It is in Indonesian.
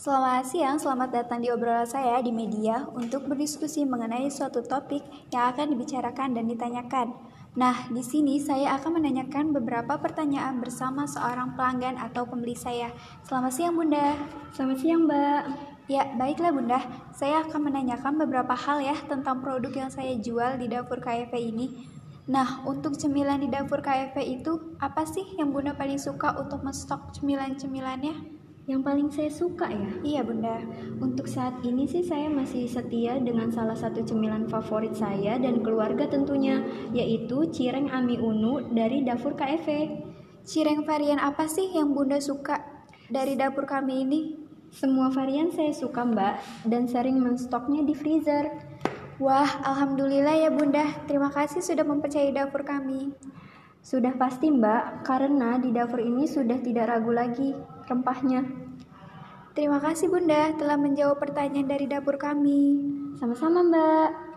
Selamat siang, selamat datang di obrolan saya di media untuk berdiskusi mengenai suatu topik yang akan dibicarakan dan ditanyakan. Nah, di sini saya akan menanyakan beberapa pertanyaan bersama seorang pelanggan atau pembeli saya. Selamat siang, Bunda. Selamat siang, Mbak. Ya, baiklah Bunda. Saya akan menanyakan beberapa hal ya tentang produk yang saya jual di dapur KFV ini. Nah, untuk cemilan di dapur KFV itu, apa sih yang Bunda paling suka untuk menstok cemilan-cemilannya? Yang paling saya suka ya? Iya bunda. Untuk saat ini sih saya masih setia dengan salah satu cemilan favorit saya dan keluarga tentunya, yaitu cireng ami unu dari dapur KFV. Cireng varian apa sih yang bunda suka dari dapur kami ini? Semua varian saya suka mbak, dan sering menstoknya di freezer. Wah, Alhamdulillah ya bunda. Terima kasih sudah mempercayai dapur kami. Sudah pasti mbak, karena di dapur ini sudah tidak ragu lagi rempahnya. Terima kasih Bunda telah menjawab pertanyaan dari dapur kami. Sama-sama Mbak.